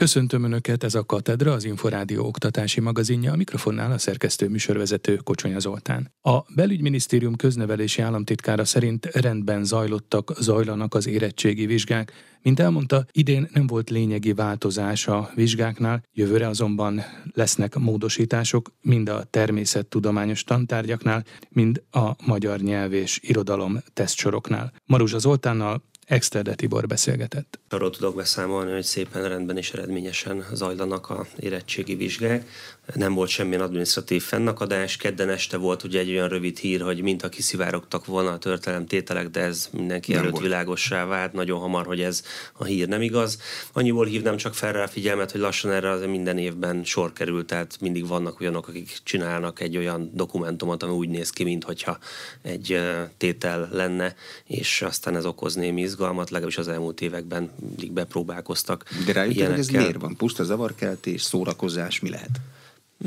Köszöntöm Önöket, ez a Katedra, az Inforádió oktatási magazinja, a mikrofonnál a szerkesztő műsorvezető Kocsonya Zoltán. A belügyminisztérium köznevelési államtitkára szerint rendben zajlottak, zajlanak az érettségi vizsgák. Mint elmondta, idén nem volt lényegi változás a vizsgáknál, jövőre azonban lesznek módosítások mind a természettudományos tantárgyaknál, mind a magyar nyelv és irodalom tesztsoroknál. Maruzsa Zoltánnal Exterde Tibor beszélgetett. Arról tudok beszámolni, hogy szépen rendben és eredményesen zajlanak a érettségi vizsgák nem volt semmilyen adminisztratív fennakadás. Kedden este volt ugye egy olyan rövid hír, hogy mint a kiszivárogtak volna a történelem tételek, de ez mindenki nem előtt volt. világossá vált nagyon hamar, hogy ez a hír nem igaz. Annyiból hívnám csak fel rá a figyelmet, hogy lassan erre az minden évben sor került, tehát mindig vannak olyanok, akik csinálnak egy olyan dokumentumot, ami úgy néz ki, mintha egy tétel lenne, és aztán ez okoz némi izgalmat, legalábbis az elmúlt években mindig bepróbálkoztak. De rájöttek, hogy ez miért van? Puszta zavarkeltés, szórakozás, mi lehet?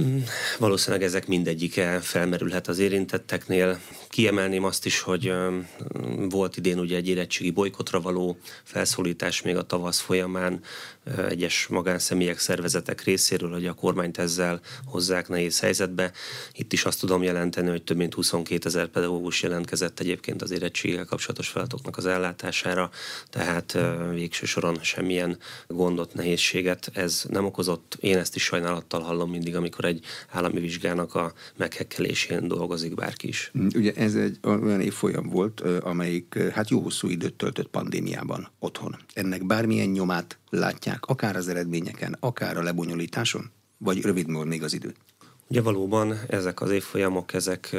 Mm, valószínűleg ezek mindegyike felmerülhet az érintetteknél. Kiemelném azt is, hogy volt idén ugye egy érettségi bolykotra való felszólítás még a tavasz folyamán egyes magánszemélyek, szervezetek részéről, hogy a kormányt ezzel hozzák nehéz helyzetbe. Itt is azt tudom jelenteni, hogy több mint 22 ezer pedagógus jelentkezett egyébként az érettséggel kapcsolatos feladatoknak az ellátására, tehát végső soron semmilyen gondot, nehézséget ez nem okozott. Én ezt is sajnálattal hallom mindig, amikor egy állami vizsgának a meghekkelésén dolgozik bárki is. Mm, ugye ez egy olyan évfolyam volt, amelyik hát jó hosszú időt töltött pandémiában otthon. Ennek bármilyen nyomát látják, akár az eredményeken, akár a lebonyolításon? Vagy rövid még az idő? Ugye valóban ezek az évfolyamok, ezek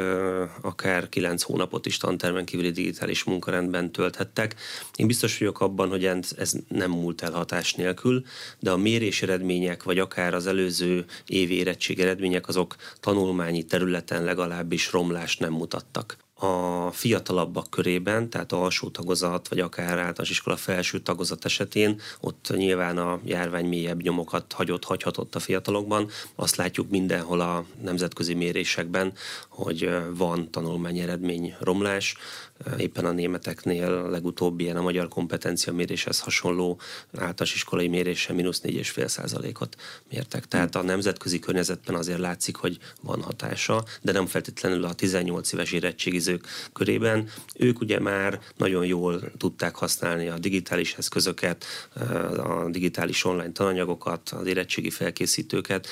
akár kilenc hónapot is tantermen kívüli digitális munkarendben tölthettek. Én biztos vagyok abban, hogy ez nem múlt el hatás nélkül, de a mérés eredmények, vagy akár az előző évi érettség eredmények, azok tanulmányi területen legalábbis romlást nem mutattak a fiatalabbak körében, tehát alsó tagozat, vagy akár általános iskola felső tagozat esetén, ott nyilván a járvány mélyebb nyomokat hagyott, hagyhatott a fiatalokban. Azt látjuk mindenhol a nemzetközi mérésekben, hogy van tanulmány eredmény romlás. Éppen a németeknél a legutóbbi ilyen a magyar kompetencia méréshez hasonló általános iskolai mérése mínusz 4,5 százalékot mértek. Tehát a nemzetközi környezetben azért látszik, hogy van hatása, de nem feltétlenül a 18 éves érettségizők körében. Ők ugye már nagyon jól tudták használni a digitális eszközöket, a digitális online tananyagokat, az érettségi felkészítőket.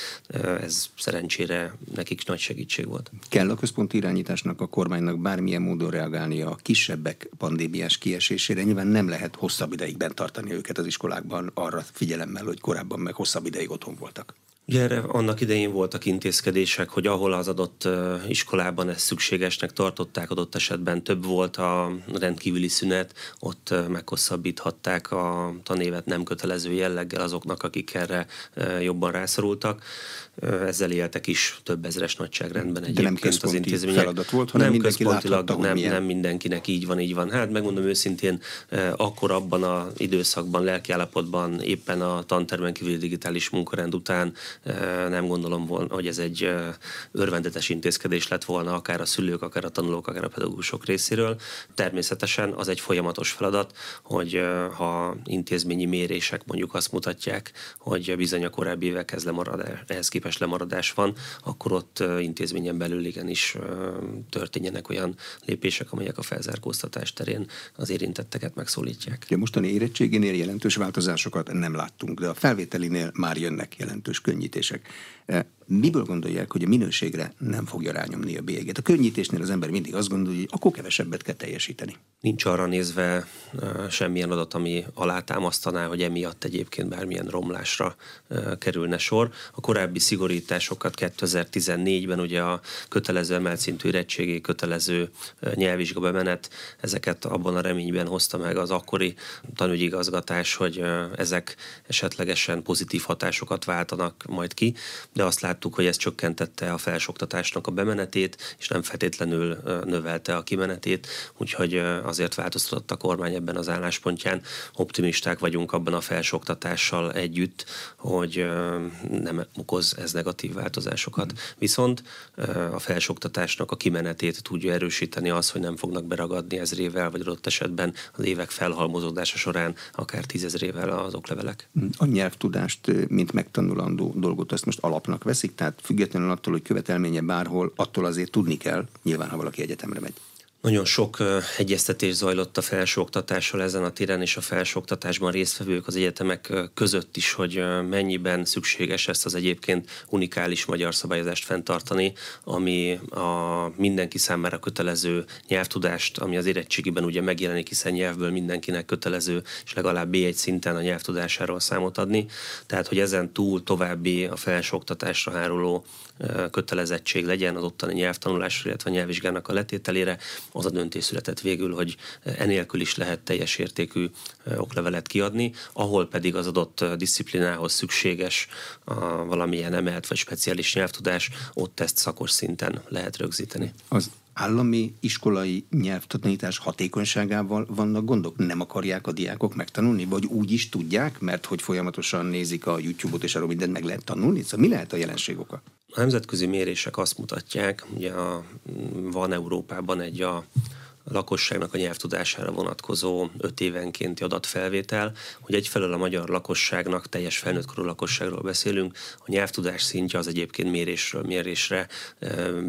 Ez szerencsére nekik nagy segítség volt. Kell a központi irányításnak, a kormánynak bármilyen módon reagálnia a kisebbek pandémiás kiesésére. Nyilván nem lehet hosszabb ideig bent tartani őket az iskolákban arra figyelemmel, hogy korábban meg hosszabb ideig otthon voltak. Ugye erre annak idején voltak intézkedések, hogy ahol az adott iskolában ezt szükségesnek tartották, adott esetben több volt a rendkívüli szünet, ott meghosszabbíthatták a tanévet nem kötelező jelleggel azoknak, akik erre jobban rászorultak. Ezzel éltek is több ezres nagyságrendben egyébként De nem az intézmények. feladat volt, hanem nem mindenki láthatta, nem, nem mindenkinek így van, így van. Hát megmondom őszintén, akkor abban az időszakban, lelkiállapotban éppen a tantermen kívüli digitális munkarend után nem gondolom volna, hogy ez egy örvendetes intézkedés lett volna, akár a szülők, akár a tanulók, akár a pedagógusok részéről. Természetesen az egy folyamatos feladat, hogy ha intézményi mérések mondjuk azt mutatják, hogy bizony a korábbi évekhez lemaradás, ehhez képest lemaradás van, akkor ott intézményen belül igenis történjenek olyan lépések, amelyek a felzárkóztatás terén az érintetteket megszólítják. A mostani érettségénél jelentős változásokat nem láttunk, de a felvételinél már jönnek jelentős könnyű könnyítések. Miből gondolják, hogy a minőségre nem fogja rányomni a bélyeget? A könnyítésnél az ember mindig azt gondolja, hogy akkor kevesebbet kell teljesíteni. Nincs arra nézve e, semmilyen adat, ami alátámasztaná, hogy emiatt egyébként bármilyen romlásra e, kerülne sor. A korábbi szigorításokat 2014-ben ugye a kötelező emelt szintű kötelező nyelvvizsga bemenet, ezeket abban a reményben hozta meg az akkori tanügyigazgatás, hogy ezek esetlegesen pozitív hatásokat váltanak majd ki, de azt lát, láttuk, hogy ez csökkentette a felsoktatásnak a bemenetét, és nem feltétlenül növelte a kimenetét, úgyhogy azért változtatott a kormány ebben az álláspontján. Optimisták vagyunk abban a felsoktatással együtt, hogy nem okoz ez negatív változásokat. Viszont a felsoktatásnak a kimenetét tudja erősíteni az, hogy nem fognak beragadni ezrével, vagy adott esetben az évek felhalmozódása során akár tízezrével az oklevelek. A nyelvtudást, mint megtanulandó dolgot, azt most alapnak veszik, tehát függetlenül attól, hogy követelménye bárhol, attól azért tudni kell, nyilván, ha valaki egyetemre megy. Nagyon sok egyeztetés zajlott a felsőoktatással ezen a téren, és a felsőoktatásban résztvevők az egyetemek között is, hogy mennyiben szükséges ezt az egyébként unikális magyar szabályozást fenntartani, ami a mindenki számára kötelező nyelvtudást, ami az érettségiben ugye megjelenik, hiszen nyelvből mindenkinek kötelező, és legalább B1 szinten a nyelvtudásáról számot adni. Tehát, hogy ezen túl további a felsőoktatásra háruló kötelezettség legyen az ottani nyelvtanulásra, illetve a nyelvvizsgának a letételére, az a döntés született végül, hogy enélkül is lehet teljes értékű oklevelet kiadni, ahol pedig az adott disziplinához szükséges a valamilyen emelt vagy speciális nyelvtudás, ott ezt szakos szinten lehet rögzíteni. Az állami iskolai nyelvtanítás hatékonyságával vannak gondok? Nem akarják a diákok megtanulni? Vagy úgy is tudják, mert hogy folyamatosan nézik a YouTube-ot, és arról mindent meg lehet tanulni? Szóval mi lehet a jelenség oka? A nemzetközi mérések azt mutatják, ugye a, van Európában egy a lakosságnak a nyelvtudására vonatkozó öt évenkénti adatfelvétel, hogy egyfelől a magyar lakosságnak, teljes felnőttkorú lakosságról beszélünk, a nyelvtudás szintje az egyébként mérésről mérésre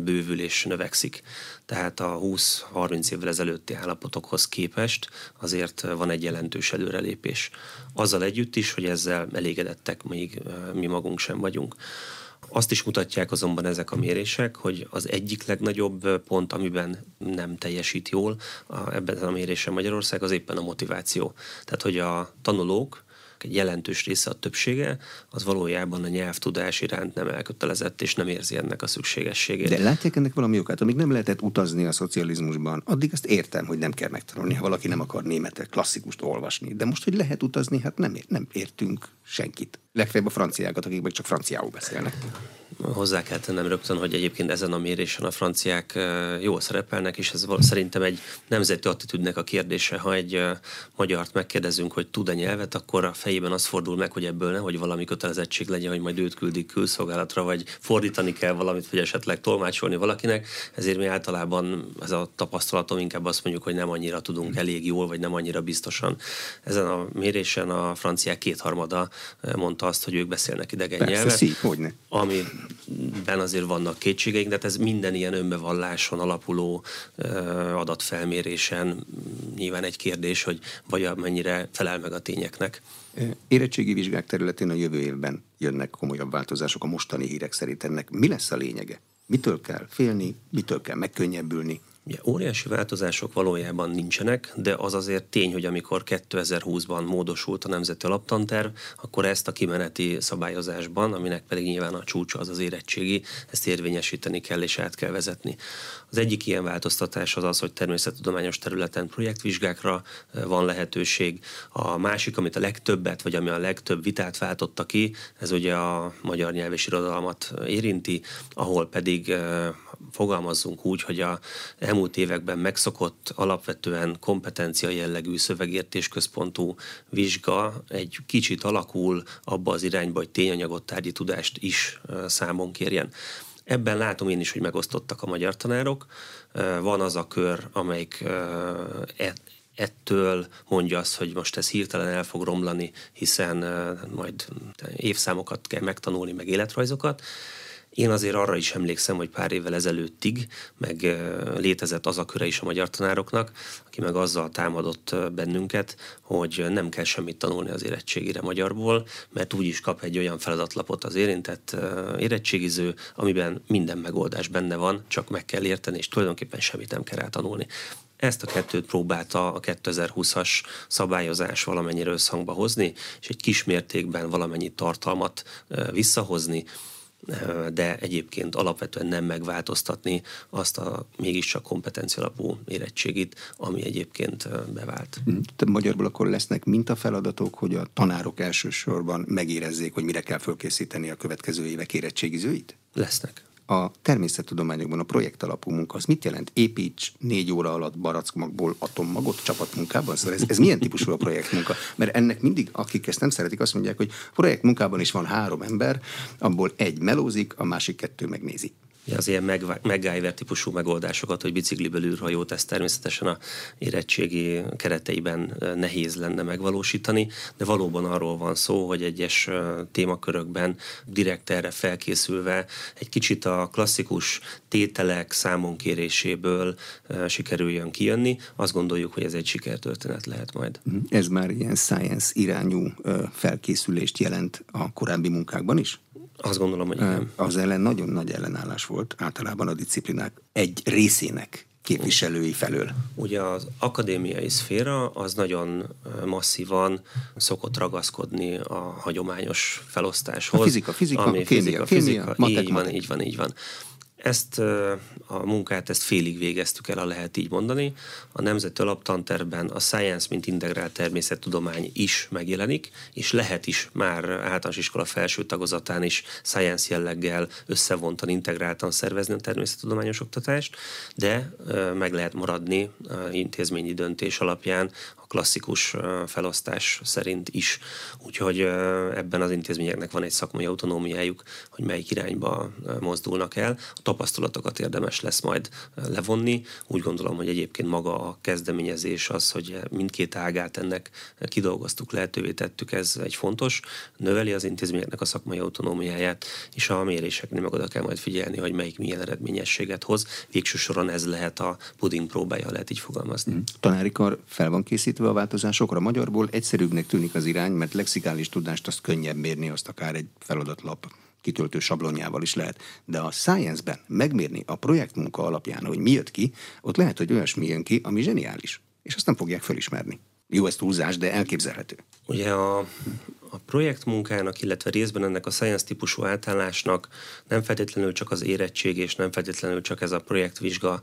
bővül és növekszik. Tehát a 20-30 évvel ezelőtti állapotokhoz képest azért van egy jelentős előrelépés. Azzal együtt is, hogy ezzel elégedettek még mi magunk sem vagyunk. Azt is mutatják azonban ezek a mérések, hogy az egyik legnagyobb pont, amiben nem teljesít jól a, ebben a mérésen Magyarország, az éppen a motiváció. Tehát, hogy a tanulók egy jelentős része, a többsége, az valójában a nyelvtudás iránt nem elkötelezett, és nem érzi ennek a szükségességét. De látják ennek valami okát? Amíg nem lehetett utazni a szocializmusban, addig azt értem, hogy nem kell megtanulni, ha valaki nem akar németet, klasszikust olvasni. De most, hogy lehet utazni, hát nem, nem értünk senkit. Legfeljebb a franciákat, akik meg csak franciául beszélnek. Hozzá kell tennem rögtön, hogy egyébként ezen a mérésen a franciák jól szerepelnek, és ez szerintem egy nemzeti attitűdnek a kérdése. Ha egy magyart megkérdezünk, hogy tud-e nyelvet, akkor a fejében az fordul meg, hogy ebből hogy valami kötelezettség legyen, hogy majd őt küldik külszolgálatra, vagy fordítani kell valamit, vagy esetleg tolmácsolni valakinek. Ezért mi általában ez a tapasztalatom inkább azt mondjuk, hogy nem annyira tudunk elég jól, vagy nem annyira biztosan. Ezen a mérésen a franciák kétharmada mondta azt, hogy ők beszélnek idegen Persze, nyelvet. Szí, hogyne. Amiben azért vannak kétségeink, de hát ez minden ilyen önbevalláson alapuló adatfelmérésen nyilván egy kérdés, hogy vagy mennyire felel meg a tényeknek. Érettségi vizsgák területén a jövő évben jönnek komolyabb változások a mostani hírek szerint ennek. Mi lesz a lényege? Mitől kell félni, mitől kell megkönnyebbülni? Ugye, óriási változások valójában nincsenek, de az azért tény, hogy amikor 2020-ban módosult a Nemzeti Alaptanterv, akkor ezt a kimeneti szabályozásban, aminek pedig nyilván a csúcsa az az érettségi, ezt érvényesíteni kell és át kell vezetni. Az egyik ilyen változtatás az az, hogy természettudományos területen projektvizsgákra van lehetőség. A másik, amit a legtöbbet, vagy ami a legtöbb vitát váltotta ki, ez ugye a magyar nyelv és irodalmat érinti, ahol pedig fogalmazzunk úgy, hogy a elmúlt években megszokott alapvetően kompetencia jellegű szövegértésközpontú vizsga egy kicsit alakul abba az irányba, hogy tényanyagot tárgyi tudást is számon kérjen. Ebben látom én is, hogy megosztottak a magyar tanárok. Van az a kör, amelyik e, ettől mondja azt, hogy most ez hirtelen el fog romlani, hiszen majd évszámokat kell megtanulni, meg életrajzokat. Én azért arra is emlékszem, hogy pár évvel ezelőttig meg létezett az a köre is a magyar tanároknak, aki meg azzal támadott bennünket, hogy nem kell semmit tanulni az érettségire magyarból, mert úgy is kap egy olyan feladatlapot az érintett érettségiző, amiben minden megoldás benne van, csak meg kell érteni, és tulajdonképpen semmit nem kell eltanulni. Ezt a kettőt próbálta a 2020-as szabályozás valamennyire összhangba hozni, és egy kis mértékben valamennyi tartalmat visszahozni, de egyébként alapvetően nem megváltoztatni azt a mégiscsak kompetencia alapú érettségit, ami egyébként bevált. Mhm. Te magyarból akkor lesznek mintafeladatok, hogy a tanárok elsősorban megérezzék, hogy mire kell fölkészíteni a következő évek érettségizőit? Lesznek a természettudományokban a projekt alapú munka, az mit jelent? Építs négy óra alatt barackmagból atommagot csapatmunkában? Szóval ez, ez milyen típusú a projektmunka? Mert ennek mindig, akik ezt nem szeretik, azt mondják, hogy projektmunkában is van három ember, abból egy melózik, a másik kettő megnézi az ilyen MacGyver típusú megoldásokat, hogy bicikliből űrhajót, ezt természetesen a érettségi kereteiben nehéz lenne megvalósítani, de valóban arról van szó, hogy egyes témakörökben direkt erre felkészülve egy kicsit a klasszikus tételek számonkéréséből sikerüljön kijönni. Azt gondoljuk, hogy ez egy sikertörténet lehet majd. Mhm. Ez már ilyen science irányú felkészülést jelent a korábbi munkákban is? Azt gondolom, hogy igen. Az ellen nagyon nagy ellenállás volt általában a disziplinák egy részének képviselői felől. Ugye az akadémiai szféra az nagyon masszívan szokott ragaszkodni a hagyományos felosztáshoz. A fizika, fizika, ami kémia, fizika, fizika, kémia, matek, így van, matek. így van, így van. Ezt a munkát, ezt félig végeztük el, ha lehet így mondani. A Nemzeti Alaptanterben a Science, mint integrált természettudomány is megjelenik, és lehet is már általános iskola felső tagozatán is Science jelleggel összevontan, integráltan szervezni a természettudományos oktatást, de meg lehet maradni intézményi döntés alapján klasszikus felosztás szerint is. Úgyhogy ebben az intézményeknek van egy szakmai autonómiájuk, hogy melyik irányba mozdulnak el. A tapasztalatokat érdemes lesz majd levonni. Úgy gondolom, hogy egyébként maga a kezdeményezés az, hogy mindkét ágát ennek kidolgoztuk, lehetővé tettük, ez egy fontos. Növeli az intézményeknek a szakmai autonómiáját, és a méréseknél meg oda kell majd figyelni, hogy melyik milyen eredményességet hoz. Végső soron ez lehet a puding próbája, lehet így fogalmazni. Mm. Tanári kar fel van készítve készítve a változásokra. Magyarból egyszerűbbnek tűnik az irány, mert lexikális tudást azt könnyebb mérni, azt akár egy feladatlap kitöltő sablonjával is lehet. De a science-ben megmérni a projektmunka alapján, hogy mi jött ki, ott lehet, hogy olyasmi jön ki, ami zseniális. És azt nem fogják felismerni. Jó, ez túlzás, de elképzelhető. Ugye a a projektmunkának, illetve részben ennek a science típusú átállásnak nem feltétlenül csak az érettség, és nem feltétlenül csak ez a projektvizsga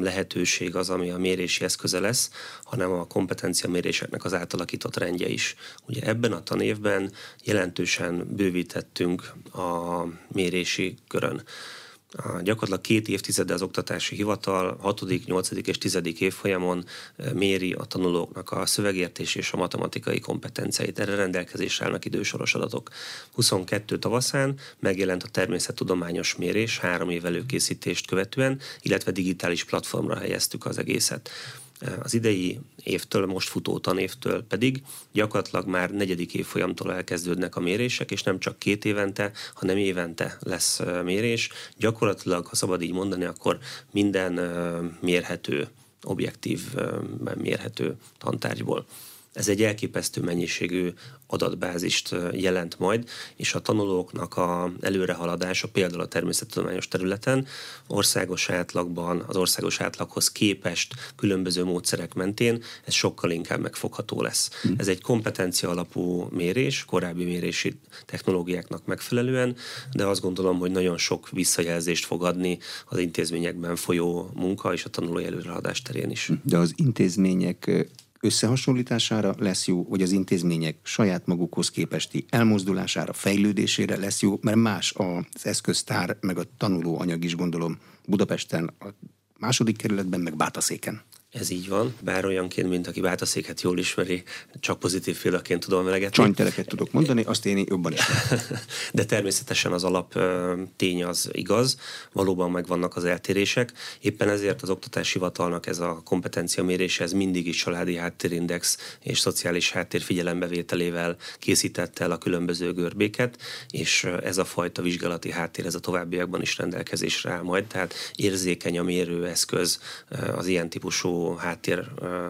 lehetőség az, ami a mérési eszköze lesz, hanem a kompetencia méréseknek az átalakított rendje is. Ugye ebben a tanévben jelentősen bővítettünk a mérési körön gyakorlatilag két évtizede az oktatási hivatal 6., 8. és 10. évfolyamon méri a tanulóknak a szövegértés és a matematikai kompetenciáit. Erre rendelkezésre állnak idősoros adatok. 22 tavaszán megjelent a természettudományos mérés három év előkészítést követően, illetve digitális platformra helyeztük az egészet. Az idei évtől, most futó tanévtől pedig gyakorlatilag már negyedik évfolyamtól elkezdődnek a mérések, és nem csak két évente, hanem évente lesz mérés. Gyakorlatilag, ha szabad így mondani, akkor minden mérhető, objektív mérhető tantárgyból. Ez egy elképesztő mennyiségű adatbázist jelent majd, és a tanulóknak a előrehaladása például a természettudományos területen országos átlagban, az országos átlaghoz képest különböző módszerek mentén ez sokkal inkább megfogható lesz. Mm. Ez egy kompetencia alapú mérés, korábbi mérési technológiáknak megfelelően, de azt gondolom, hogy nagyon sok visszajelzést fog adni az intézményekben folyó munka és a tanulói előrehaladás terén is. De az intézmények összehasonlítására lesz jó, vagy az intézmények saját magukhoz képesti elmozdulására, fejlődésére lesz jó, mert más az eszköztár, meg a tanuló anyag is gondolom Budapesten, a második kerületben, meg Bátaszéken. Ez így van, bár olyanként, mint aki Bátaszéket jól ismeri, csak pozitív félőként tudom melegetni. Csanytereket tudok mondani, azt én jobban is. De természetesen az alap tény az igaz, valóban megvannak az eltérések. Éppen ezért az oktatási hivatalnak ez a kompetencia mérése, ez mindig is családi háttérindex és szociális háttér figyelembevételével készítette el a különböző görbéket, és ez a fajta vizsgálati háttér, ez a továbbiakban is rendelkezésre áll majd, tehát érzékeny a mérőeszköz az ilyen típusú típusú háttér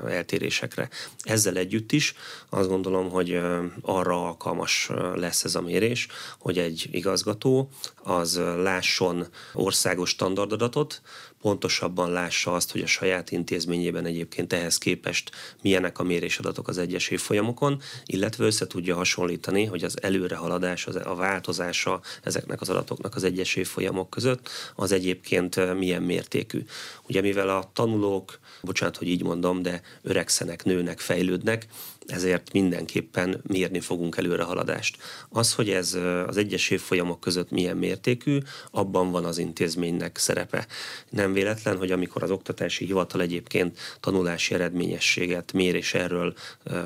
eltérésekre. Ezzel együtt is azt gondolom, hogy arra alkalmas lesz ez a mérés, hogy egy igazgató az lásson országos standardadatot, pontosabban lássa azt, hogy a saját intézményében egyébként ehhez képest milyenek a mérésadatok az egyes évfolyamokon, illetve össze tudja hasonlítani, hogy az előrehaladás, a változása ezeknek az adatoknak az egyes évfolyamok között az egyébként milyen mértékű. Ugye mivel a tanulók, bocsánat, hogy így mondom, de öregszenek, nőnek, fejlődnek, ezért mindenképpen mérni fogunk előrehaladást. Az, hogy ez az egyes évfolyamok között milyen mértékű, abban van az intézménynek szerepe. Nem véletlen, hogy amikor az oktatási hivatal egyébként tanulási eredményességet mér és erről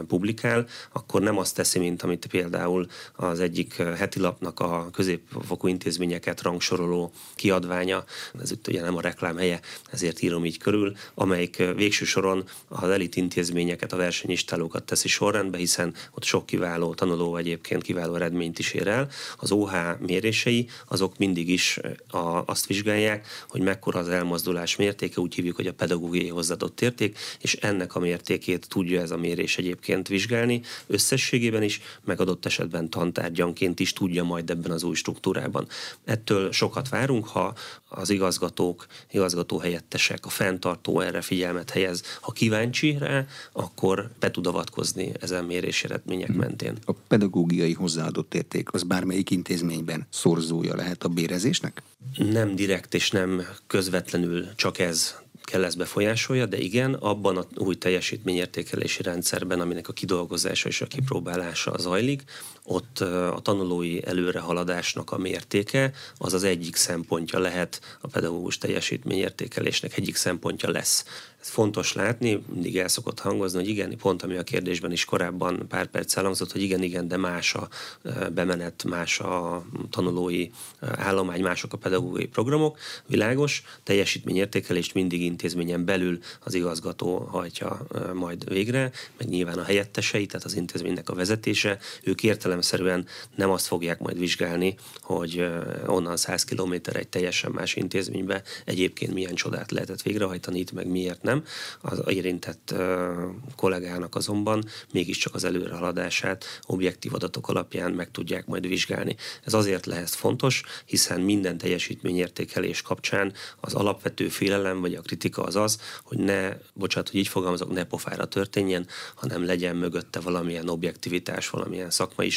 publikál, akkor nem azt teszi, mint amit például az egyik heti lapnak a középfokú intézményeket rangsoroló kiadványa, ez itt ugye nem a reklám helye, ezért írom így körül, amelyik végső soron az elit intézményeket, a versenyistálókat teszi sorrendbe, hiszen ott sok kiváló tanuló egyébként kiváló eredményt is ér el. Az OH mérései azok mindig is a, azt vizsgálják, hogy mekkora az elmozdulás mértéke, úgy hívjuk, hogy a pedagógiai hozzáadott érték, és ennek a mértékét tudja ez a mérés egyébként vizsgálni, összességében is, meg adott esetben tantárgyanként is tudja majd ebben az új struktúrában. Ettől sokat várunk, ha az igazgatók, igazgatóhelyettesek, a fenntartó erre figyelmet helyez. Ha kíváncsi rá, akkor be tud avatkozni ezen mérés eredmények hmm. mentén. A pedagógiai hozzáadott érték az bármelyik intézményben szorzója lehet a bérezésnek? Nem direkt és nem közvetlenül csak ez kell ezt befolyásolja, de igen, abban a új teljesítményértékelési rendszerben, aminek a kidolgozása és a kipróbálása zajlik, ott a tanulói előrehaladásnak a mértéke az az egyik szempontja lehet a pedagógus teljesítményértékelésnek, egyik szempontja lesz. Ez fontos látni, mindig el szokott hangozni, hogy igen, pont ami a kérdésben is korábban pár perc elhangzott, hogy igen, igen, de más a bemenet, más a tanulói állomány, mások a pedagógiai programok. Világos, teljesítményértékelést mindig intézményen belül az igazgató hajtja majd végre, meg nyilván a helyettesei, tehát az intézménynek a vezetése, ők értelemszerűen nem azt fogják majd vizsgálni, hogy onnan 100 km egy teljesen más intézménybe egyébként milyen csodát lehetett végrehajtani, itt meg miért nem. Az érintett kollégának azonban mégiscsak az előrehaladását objektív adatok alapján meg tudják majd vizsgálni. Ez azért lehet fontos, hiszen minden teljesítményértékelés kapcsán az alapvető félelem vagy a kritika az az, hogy ne, bocsánat, hogy így fogalmazok, ne pofára történjen, hanem legyen mögötte valamilyen objektivitás, valamilyen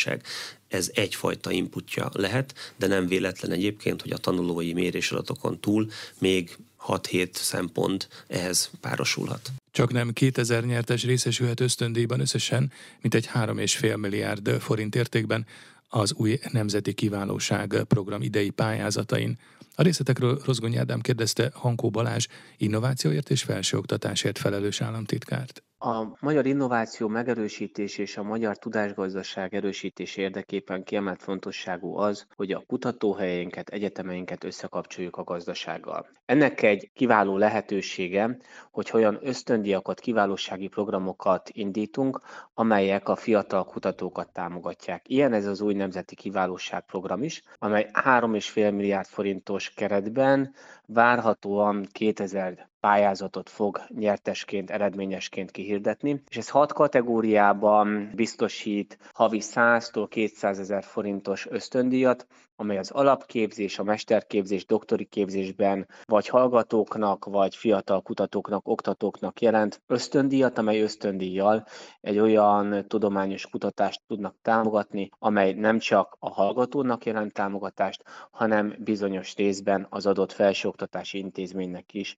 szakmaiság. Ez egyfajta inputja lehet, de nem véletlen egyébként, hogy a tanulói mérésadatokon túl még 6-7 szempont ehhez párosulhat. Csak nem 2000 nyertes részesülhet ösztöndíjban összesen, mint egy 3,5 milliárd forint értékben az új Nemzeti Kiválóság program idei pályázatain. A részletekről Rozgony Ádám kérdezte Hankó Balázs innovációért és felsőoktatásért felelős államtitkárt. A magyar innováció megerősítés és a magyar tudásgazdaság erősítés érdekében kiemelt fontosságú az, hogy a kutatóhelyeinket, egyetemeinket összekapcsoljuk a gazdasággal. Ennek egy kiváló lehetősége, hogy olyan ösztöndiakat, kiválósági programokat indítunk, amelyek a fiatal kutatókat támogatják. Ilyen ez az új Nemzeti Kiválóságprogram is, amely 3,5 milliárd forintos keretben várhatóan 2000 pályázatot fog nyertesként, eredményesként kihirdetni, és ez hat kategóriában biztosít havi 100-tól 200 ezer forintos ösztöndíjat, amely az alapképzés, a mesterképzés, doktori képzésben vagy hallgatóknak, vagy fiatal kutatóknak, oktatóknak jelent ösztöndíjat, amely ösztöndíjjal egy olyan tudományos kutatást tudnak támogatni, amely nem csak a hallgatónak jelent támogatást, hanem bizonyos részben az adott felsőoktatási intézménynek is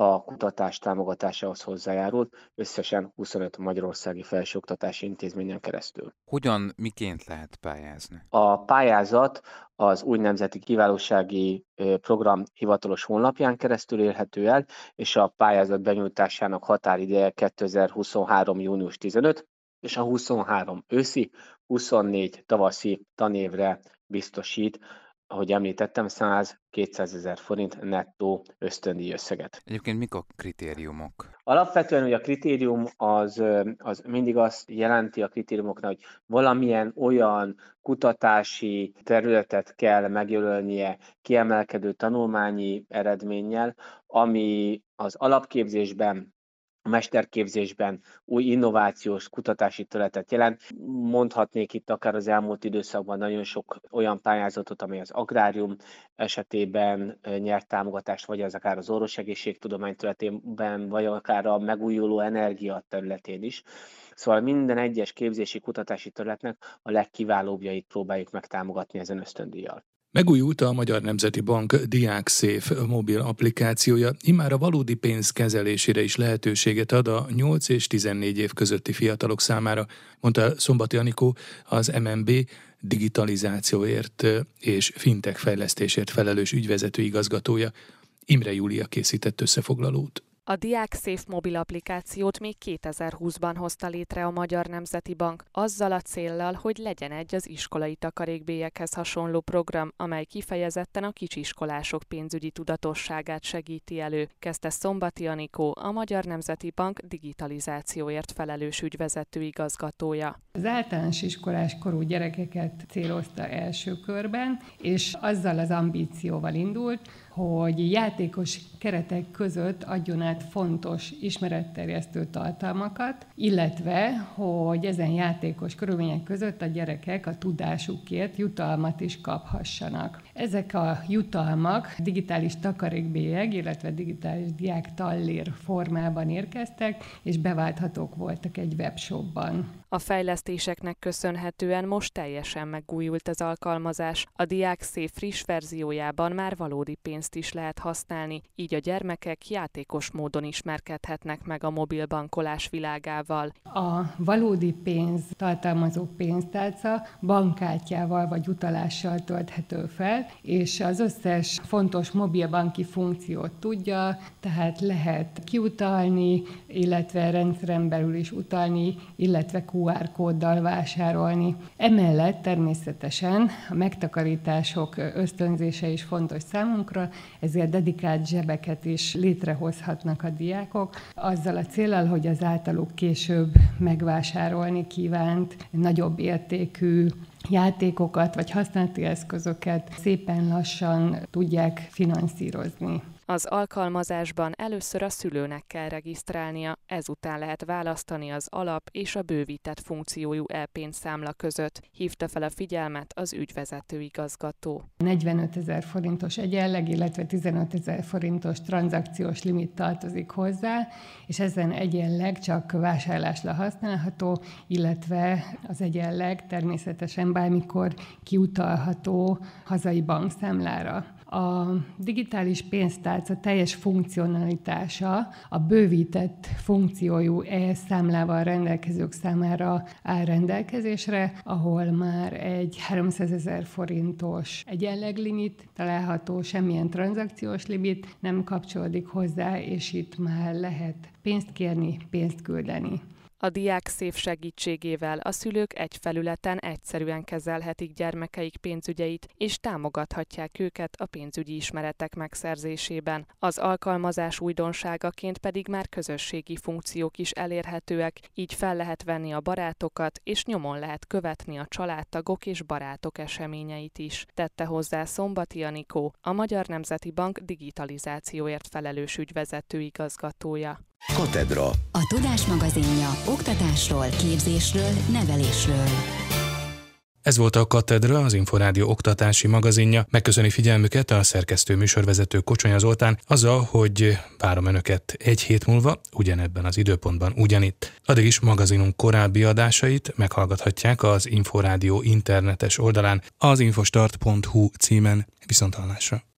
a kutatás támogatásához hozzájárult, összesen 25 magyarországi felsőoktatási intézményen keresztül. Hogyan, miként lehet pályázni? A pályázat az új nemzeti kiválósági program hivatalos honlapján keresztül érhető el, és a pályázat benyújtásának határideje 2023. június 15, és a 23 őszi, 24 tavaszi tanévre biztosít ahogy említettem, 100-200 ezer forint nettó ösztöndíj összeget. Egyébként mik a kritériumok? Alapvetően hogy a kritérium az, az mindig azt jelenti a kritériumoknak, hogy valamilyen olyan kutatási területet kell megjelölnie kiemelkedő tanulmányi eredménnyel, ami az alapképzésben a mesterképzésben új innovációs kutatási területet jelent. Mondhatnék itt akár az elmúlt időszakban nagyon sok olyan pályázatot, amely az agrárium esetében nyert támogatást, vagy az akár az orvosegészségtudomány területében, vagy akár a megújuló energia területén is. Szóval minden egyes képzési kutatási területnek a legkiválóbbjait próbáljuk megtámogatni ezen ösztöndíjjal. Megújult a Magyar Nemzeti Bank Diák Safe mobil applikációja, immár a valódi pénz kezelésére is lehetőséget ad a 8 és 14 év közötti fiatalok számára, mondta Szombati Anikó, az MNB digitalizációért és fintech fejlesztésért felelős ügyvezető igazgatója. Imre Júlia készített összefoglalót. A Diák Safe mobil applikációt még 2020-ban hozta létre a Magyar Nemzeti Bank, azzal a céllal, hogy legyen egy az iskolai takarékbélyekhez hasonló program, amely kifejezetten a kisiskolások pénzügyi tudatosságát segíti elő, kezdte Szombati Anikó, a Magyar Nemzeti Bank digitalizációért felelős ügyvezető igazgatója. Az általános iskolás korú gyerekeket célozta első körben, és azzal az ambícióval indult, hogy játékos keretek között adjon át fontos ismeretterjesztő tartalmakat, illetve, hogy ezen játékos körülmények között a gyerekek a tudásukért jutalmat is kaphassanak. Ezek a jutalmak digitális takarékbélyeg, illetve digitális diák tallér formában érkeztek, és beválthatók voltak egy webshopban. A fejlesztéseknek köszönhetően most teljesen megújult az alkalmazás. A diák szép friss verziójában már valódi pénzt is lehet használni, így a gyermekek játékos módon ismerkedhetnek meg a mobilbankolás világával. A valódi pénz tartalmazó pénztárca bankkártyával vagy utalással tölthető fel, és az összes fontos mobilbanki funkciót tudja, tehát lehet kiutalni, illetve rendszeren belül is utalni, illetve QR kóddal vásárolni. Emellett természetesen a megtakarítások ösztönzése is fontos számunkra, ezért dedikált zsebeket is létrehozhatnak a diákok, azzal a célral, hogy az általuk később megvásárolni kívánt nagyobb értékű játékokat vagy használati eszközöket szépen lassan tudják finanszírozni. Az alkalmazásban először a szülőnek kell regisztrálnia, ezután lehet választani az alap és a bővített funkciójú elpénzszámla között, hívta fel a figyelmet az ügyvezető igazgató. 45 ezer forintos egyenleg, illetve 15 ezer forintos tranzakciós limit tartozik hozzá, és ezen egyenleg csak vásárlásra használható, illetve az egyenleg természetesen bármikor kiutalható hazai bankszámlára. A digitális pénztárca teljes funkcionalitása a bővített funkciójú ES számlával rendelkezők számára áll rendelkezésre, ahol már egy 300 ezer forintos egyenleglimit található, semmilyen tranzakciós limit nem kapcsolódik hozzá, és itt már lehet pénzt kérni, pénzt küldeni. A diák szép segítségével a szülők egy felületen egyszerűen kezelhetik gyermekeik pénzügyeit, és támogathatják őket a pénzügyi ismeretek megszerzésében. Az alkalmazás újdonságaként pedig már közösségi funkciók is elérhetőek, így fel lehet venni a barátokat, és nyomon lehet követni a családtagok és barátok eseményeit is. Tette hozzá Szombati Anikó, a Magyar Nemzeti Bank digitalizációért felelős ügyvezető igazgatója. Katedra. A Tudás magazinja oktatásról, képzésről, nevelésről. Ez volt a Katedra, az Inforádió oktatási magazinja. Megköszöni figyelmüket a szerkesztő műsorvezető Kocsonya Zoltán azzal, hogy várom Önöket egy hét múlva, ugyanebben az időpontban, ugyanitt. Addig is magazinunk korábbi adásait meghallgathatják az Inforádió internetes oldalán az infostart.hu címen. Viszontalásra!